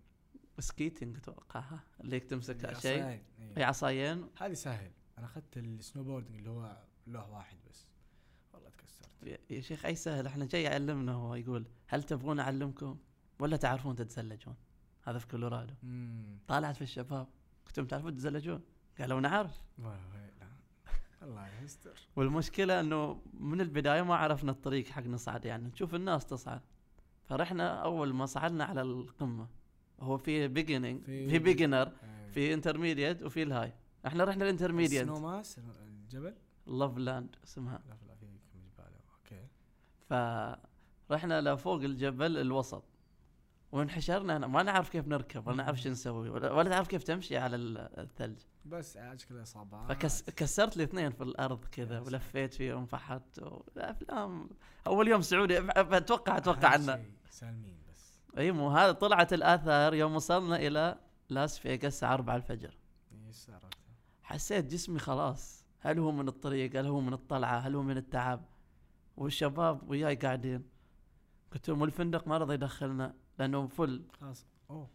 skating اتوقعها اللي تمسك شيء. هي إيه. عصايين؟ هذه سهل. أنا أخذت ال snowboarding اللي هو له واحد بس. والله تكسرت. يا- شيخ أي سهل؟ إحنا جاي يعلمنا هو يقول هل تبغون أعلمكم ولا تعرفون تتزلجون؟ هذا في كولورادو طالعت في الشباب. قلت لهم تعرفون تتزلجون؟ قالوا نعرف الله يستر. والمشكلة إنه من البداية ما عرفنا الطريق حق نصعد يعني نشوف الناس تصعد. فرحنا أول ما صعدنا على القمة. هو في beginning في- beginner. في intermediate وفي ال high إحنا رحنا ال intermediate سنو ماس الجبل؟ لوف لاند اسمها. لا لا في كم جبال. أوكي. فرحنا لفوق الجبل الوسط. وانحشرنا هنا. ما نعرف كيف نركب ولا نعرف شو نسوي ولا, ولا نعرف كيف تمشي على ال- الثلج. بس عاجك الاصابات فكسرت لي اثنين في الأرض كذا ولفيت فيهم فحت افلام أول يوم سعودي أتوقع أتوقع انه سالمين. إي مو هذا طلعت الآثار يوم وصلنا إلى لاس فيغاس الساعة 4 الفجر. حسيت جسمي خلاص. هل هو من الطريق؟ هل هو من الطلعة؟ هل هو من التعب؟ والشباب وياي قاعدين. قلت لهم والفندق ما رضى يدخلنا لأنه full. خلاص. أوه.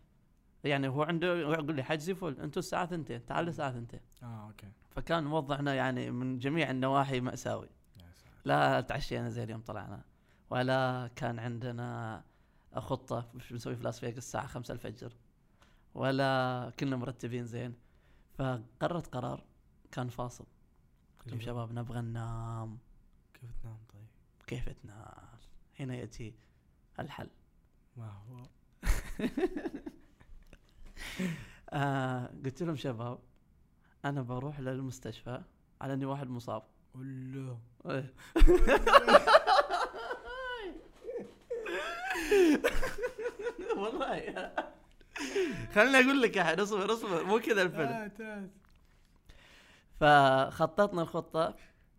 يعني هو عنده يقول لي حجزي full. أنتم الساعة ثنتين تعال الساعة ثنتين. آه أوكي. فكان وضعنا يعني من جميع النواحي ساتر لا تعشينا زي اليوم طلعنا. ولا كان عندنا خطة وش بنسوي في لاس فيغاس الساعة خمسة الفجر. ولا كنا مرتبين زين. فقررت قرار كان فاصل. قلت لهم شباب نبغى ننام. كيف تنام طيب؟ كيف تنام؟ هنا يأتي الحل. ما هو؟ [LAUGHS] آه قلت لهم شباب أنا بروح للمستشفى على إني واحد مصاب. قول [LAUGHS] له. [LAUGHS] والله خليني أقول لك أحد اصبر اصبر مو كذا الفيلم آه،. فخططنا الخطة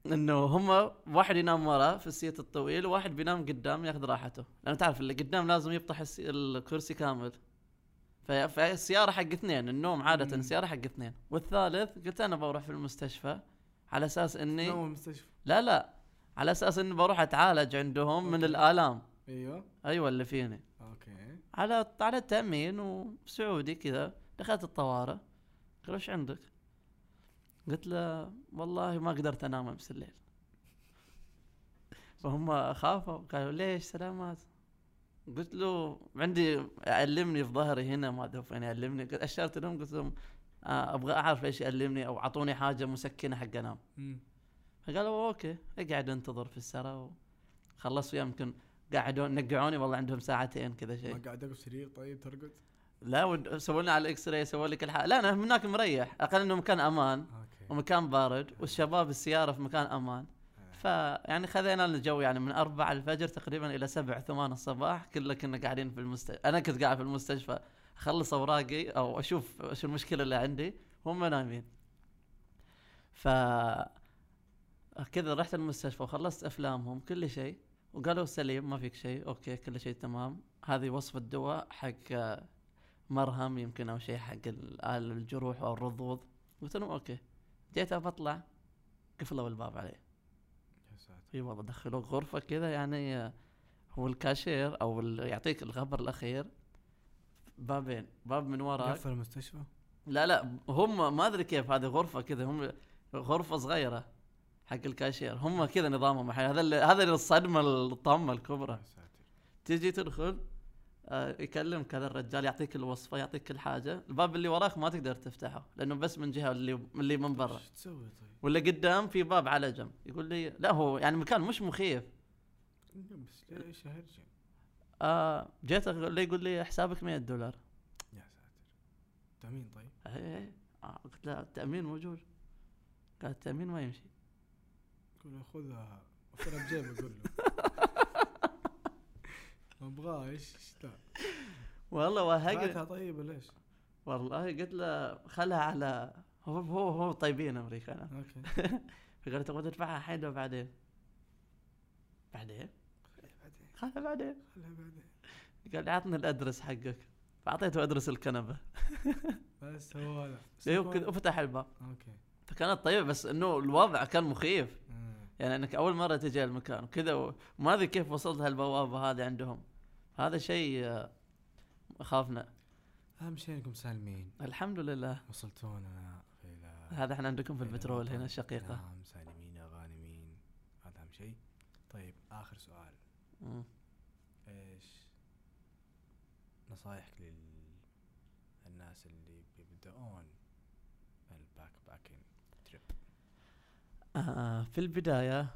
إنه هم واحد ينام ورا في السيت الطويل وواحد بينام قدام ياخذ راحته لأن تعرف اللي قدام لازم يفتح. الكرسي كامل فالسياره حق اثنين النوم عادة مم. سيارة حق اثنين والثالث قلت أنا بروح في المستشفى على أساس إني نوم المستشفى لا لا على أساس إني بروح أتعالج عندهم من الآلام أيوه. أيوه اللي فيني. أوكي. على على التأمين وسعودي كذا دخلت الطوارئ. قال إيش عندك؟ قلت له والله ما قدرت أنام أمس الليل. [LAUGHS] فهم خافوا. قالوا ليش سلامات؟ قلت له عندي يألمني في ظهري هنا ما أدري فين يألمني. اشرت لهم قلت لهم آه، أبغى أعرف إيش يألمني أو أعطوني حاجة مسكنة حق أنام. فقالوا okay اقعد انتظر في السرى خلصت وياه يمكن قعدوا نقعوني والله عندهم ساعتين كذا شيء. ما قاعد بسرير طيب ترقد؟ لا ود- سووا لنا على ال X-ray سووا لي كل حاجة لا انا هناك مريح. أقل إنه مكان أمان okay. ومكان بارد والشباب السيارة في مكان أمان. فيعني خذينا لنا الجو يعني من أربعة الفجر تقريبا إلى سبع ثمان الصباح كلنا كنا قاعدين في المستشفى أنا كنت قاعد في المستشفى. أخلص أوراقي أو أشوف وش المشكلة اللي عندي هم نايمين. ف كذا رحت المستشفى وخلصت أفلامهم كل شيء. وقالوا سليم ما فيك شيء أوكي كل شيء تمام. هذه وصفة دواء حق مرهم يمكن أو شيء حق ال- الجروح أو الرضوض. قلت لهم okay. جيت بطلع قفلوا الباب علي. يا ساتر. اي والله دخلوك غرفة كذا يعني هو الكاشير أو يعطيك الخبر الأخير. بابين باب من وراك. قفل المستشفى؟ لا لا هم ما أدري كيف هذه غرفة كذا هم غرفة صغيرة. حق الكاشير. هم كذا نظامهم الحين. هذا هذا الصدمة الطامة الكبرى. تجي تدخل آه، يكلمك هذا الرجال يعطيك الوصفة يعطيك كل حاجة. الباب اللي وراك ما تقدر تفتحه لأنه بس من جهة اللي اللي من برا. إيش تسوي طيب؟ ولا قدام في باب على جنب. يقول لي لا هو يعني مكان مش مخيف. بس ليش هرجه؟ آه جيت أقول لي يقول لي حسابك 100 دولار. يا ساتر. تأمين طيب؟ إيه. آه قلت له التامين موجود. قال التامين ما يمشي. قول خذها وفرها بجيبه قول له. ما [LAUGHS] أبغاه إيش؟ إيش لا. والله وهقل بعتها طيب ليش؟ والله قلت له خلها على هو هو هو طيبين امريكان okay. [LAUGHS] فقال تبغى تدفعها الحين ولا بعدين؟ بعدين؟ خليها بعدين. خلها بعدين. خليها بعدين قال لي عطني ال address حقك. فأعطيته address الكنبة. [LAUGHS] بس هو هذا بس وكذا وفتح الباب. okay. فكانت طيبة بس إنه الوضع كان مخيف. يعني انك اول مره تجي المكان وكذا وما ادري كيف وصلت هالبوابه هذه عندهم. هذا شيء آه، خافنا. أهم شيء إنكم سالمين. الحمد لله. وصلتونا إلى هذا إحنا عندكم في البترول هنا. الشقيقة. نعم سالمين غانمين. هذا أهم شيء. طيب آخر سؤال. إيش نصايحك للناس اللي بيبدأون ال backpacking trip آه في البداية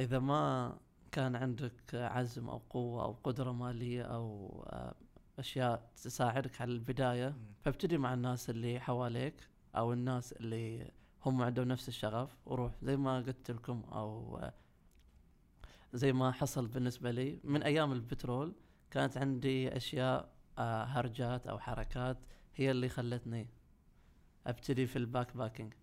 إذا ما كان عندك عزم أو قوة أو قدرة مالية أو آه أشياء تساعدك على البداية فابتدي مع الناس اللي حواليك أو الناس اللي هم عندهم نفس الشغف وروح زي ما قلت لكم أو آه، زي ما حصل بالنسبة لي من أيام البترول كانت عندي أشياء آه، هرجات أو حركات هي اللي خلتني أبتدي في ال backpacking.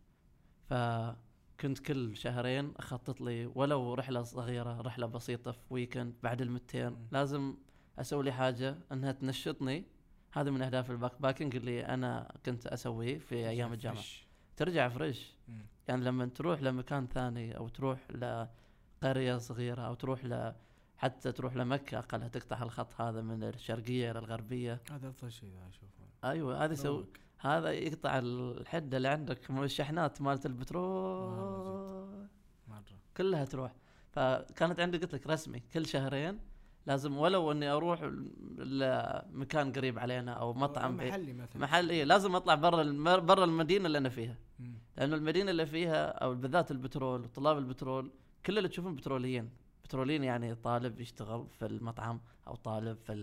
فكنت كل شهرين أخطط لي ولو رحلة صغيرة رحلة بسيطة في weekend بعد المتين. لازم أسوي لي حاجة إنها تنشطني هذا من أهداف ال backpacking اللي أنا كنت أسويه في أيام الجامعة. ترجع fresh مم. يعني لما تروح لمكان ثاني أو تروح لقريه صغيرة أو تروح ل حتى تروح لمكة أقلها تقطع الخط هذا من الشرقية إلى الغربية هذا أفضل شيء أشوفه أيوه هذا يسوي. هذا يقطع الحدة اللي عندك من الشحنات مالت البترول. مره كلها تروح. فكانت عندي قلت لك رسمي كل شهرين لازم ولو إني أروح لمكان قريب علينا أو مطعم محلي مثلا. محل إيه لازم أطلع برا برا المدينة اللي أنا فيها. لأنه المدينة اللي فيها أو بالذات البترول وطلاب البترول كل اللي تشوفهم بتروليين. بتروليين يعني طالب يشتغل في المطعم أو طالب في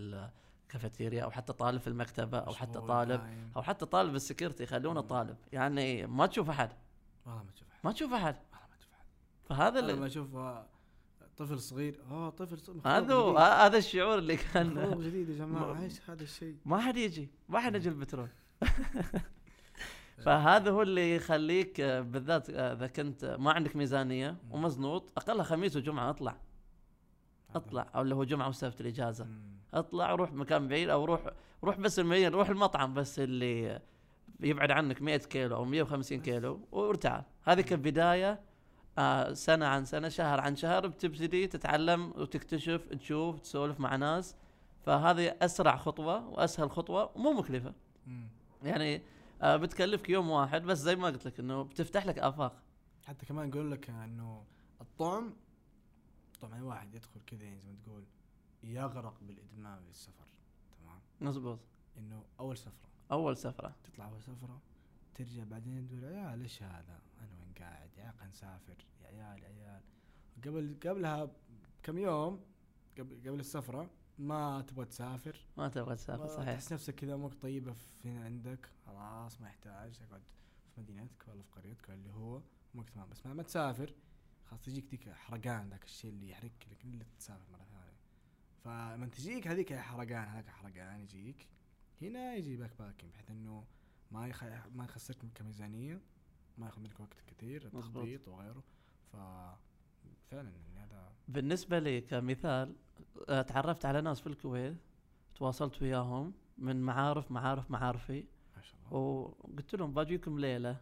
الكافيتيريا أو حتى طالب في المكتبة أو حتى طالب دايم. أو حتى طالب ال security يخلونه. طالب. يعني ما تشوف أحد. والله ما تشوف أحد. ما تشوف أحد. والله ما تشوف أحد. فهذا أنا لما اللي أشوف آه، طفل صغير آه طفل صغير هذا هو- هذا الشعور اللي كان جديد يا [LAUGHS] جماعة إيش هذا الشيء؟ ما حد يجي ما حد يجي البترول. [LAUGHS] فهذا هو اللي يخليك آه، بالذات آه، إذا كنت ما عندك ميزانية ومزنوق اقلها خميس وجمعة أطلع. أطلع أو اللي هو جمعة وسبت الإجازة. اطلع روح مكان بعيد أو روح روح بس المدينة روح المطعم بس اللي يبعد عنك 100 كيلو أو 150 كيلو وارتعال هذه كبداية آه سنة عن سنة شهر عن شهر بتبتدي تتعلم وتكتشف تشوف تسولف مع ناس. فهذه أسرع خطوة وأسهل خطوة ومو مكلفة. يعني آه بتكلفك يوم واحد بس زي ما قلت لك إنه بتفتح لك آفاق. حتى كمان يقول لك إنه الطعم طبعا واحد يدخل كذا يعني زي ما تقول يغرق بالادمان للسفر تمام؟ مزبوط إنه أول سفرة. أول سفرة. تطلع أول سفرة ترجع بعدين تقول يا عيال إيش هذا؟ أنا وين قاعد؟ يا عيال نسافر يا عيال يا عيال. قبل قبلها كم يوم قبل قبل السفرة ما تبغى تسافر. ما تبغى تسافر ما صحيح. تحس نفسك كذا أمورك طيبة في هنا عندك خلاص ما يحتاج تقعد في مدينتك ولا في قريتك ولا اللي هو أمورك تمام. بس ما تسافر خلاص تجيك ديك حرقان ذاك الشيء اللي يحرقك لك إلا تسافر مرة ثانية. فلما تجيك هذيك الحرقان هذاك الحرقان يجيك. هنا يجي backpacking بحيث إنه ما يخ... ما يخسرك كميزانيه ما ياخذ منك وقت كثير. تخطيط وغيره. ف فعلا يعني هذا بالنسبة لي كمثال تعرفت على ناس في الكويت تواصلت وياهم من معارف معارف معارفي. ما شاء الله. وقلت لهم باجيكم ليلة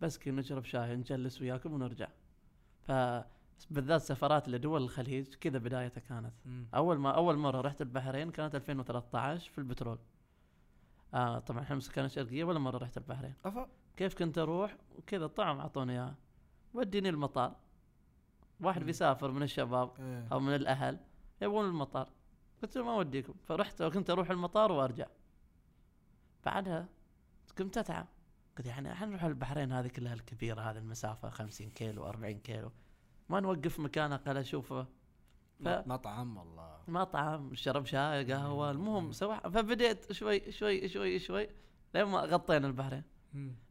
بس كي نشرب شاي نجلس وياكم ونرجع. ف بالذات سفرات لدول الخليج كذا بدايتها كانت. مم. أول ما أول مرة رحت البحرين كانت 2013 في البترول. آه طبعا إحنا سكان الشرقيه ولا مرة رحت البحرين. أفا. كيف كنت أروح؟ وكذا طعم أعطوني اياه وديني المطار. واحد مم. بيسافر من الشباب إيه. أو من الأهل يبغون المطار. قلت له ما أوديكم. فرحت وكنت أروح المطار وأرجع. بعدها قمت أتعب. قلت يعني إحنا نروح البحرين هذه كلها الكبيرة هذه المسافة 50 كيلو 40 كيلو. ما نوقف مكان أقل أشوفه. ف- مطعم والله. مطعم شرب شاي قهوة المهم سوا فبديت شوي شوي شوي شوي لين ما غطينا البحرين.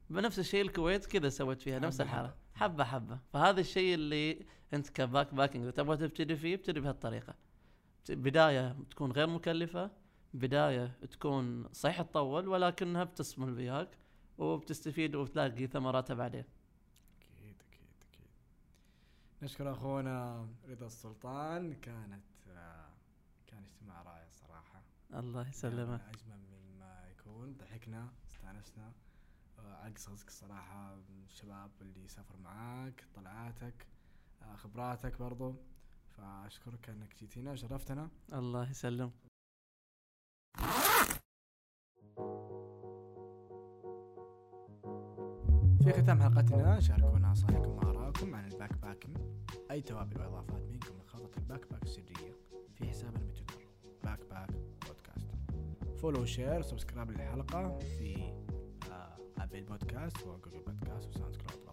بنفس الشيء الكويت كذا سويت فيها نفس حبة الحالة. حبة حبة. فهذا الشيء اللي أنت كباك باكينج تبغى تبتدي فيه؟ ابتدي بهالطريقة. بداية تكون غير مكلفة بداية تكون صحيح تطول ولكنها بتصمل وياك وبتستفيد وبتلاقي ثمراتها بعدين. نشكر أخونا رضا السلطان. كانت آه، كان اجتماع رائع صراحة. الله يسلمك. أجمل مما يكون. ضحكنا استانسنا. آه، عقص رزق الصراحه الشباب اللي سافر معاك طلعاتك آه، خبراتك برضو. فأشكرك أنك جيتينا وشرفتنا. الله يسلم في ختام حلقتنا شاركونا نصائحكم وارائكم عن ال backpacking أي توابل وإضافات منكم لخلطة ال backpack السرية في حسابنا بتويتر Backpack Podcast. follow و share و subscribe للحلقة في آه، ابل بودكاست وجوجل بودكاست وساوند كلاود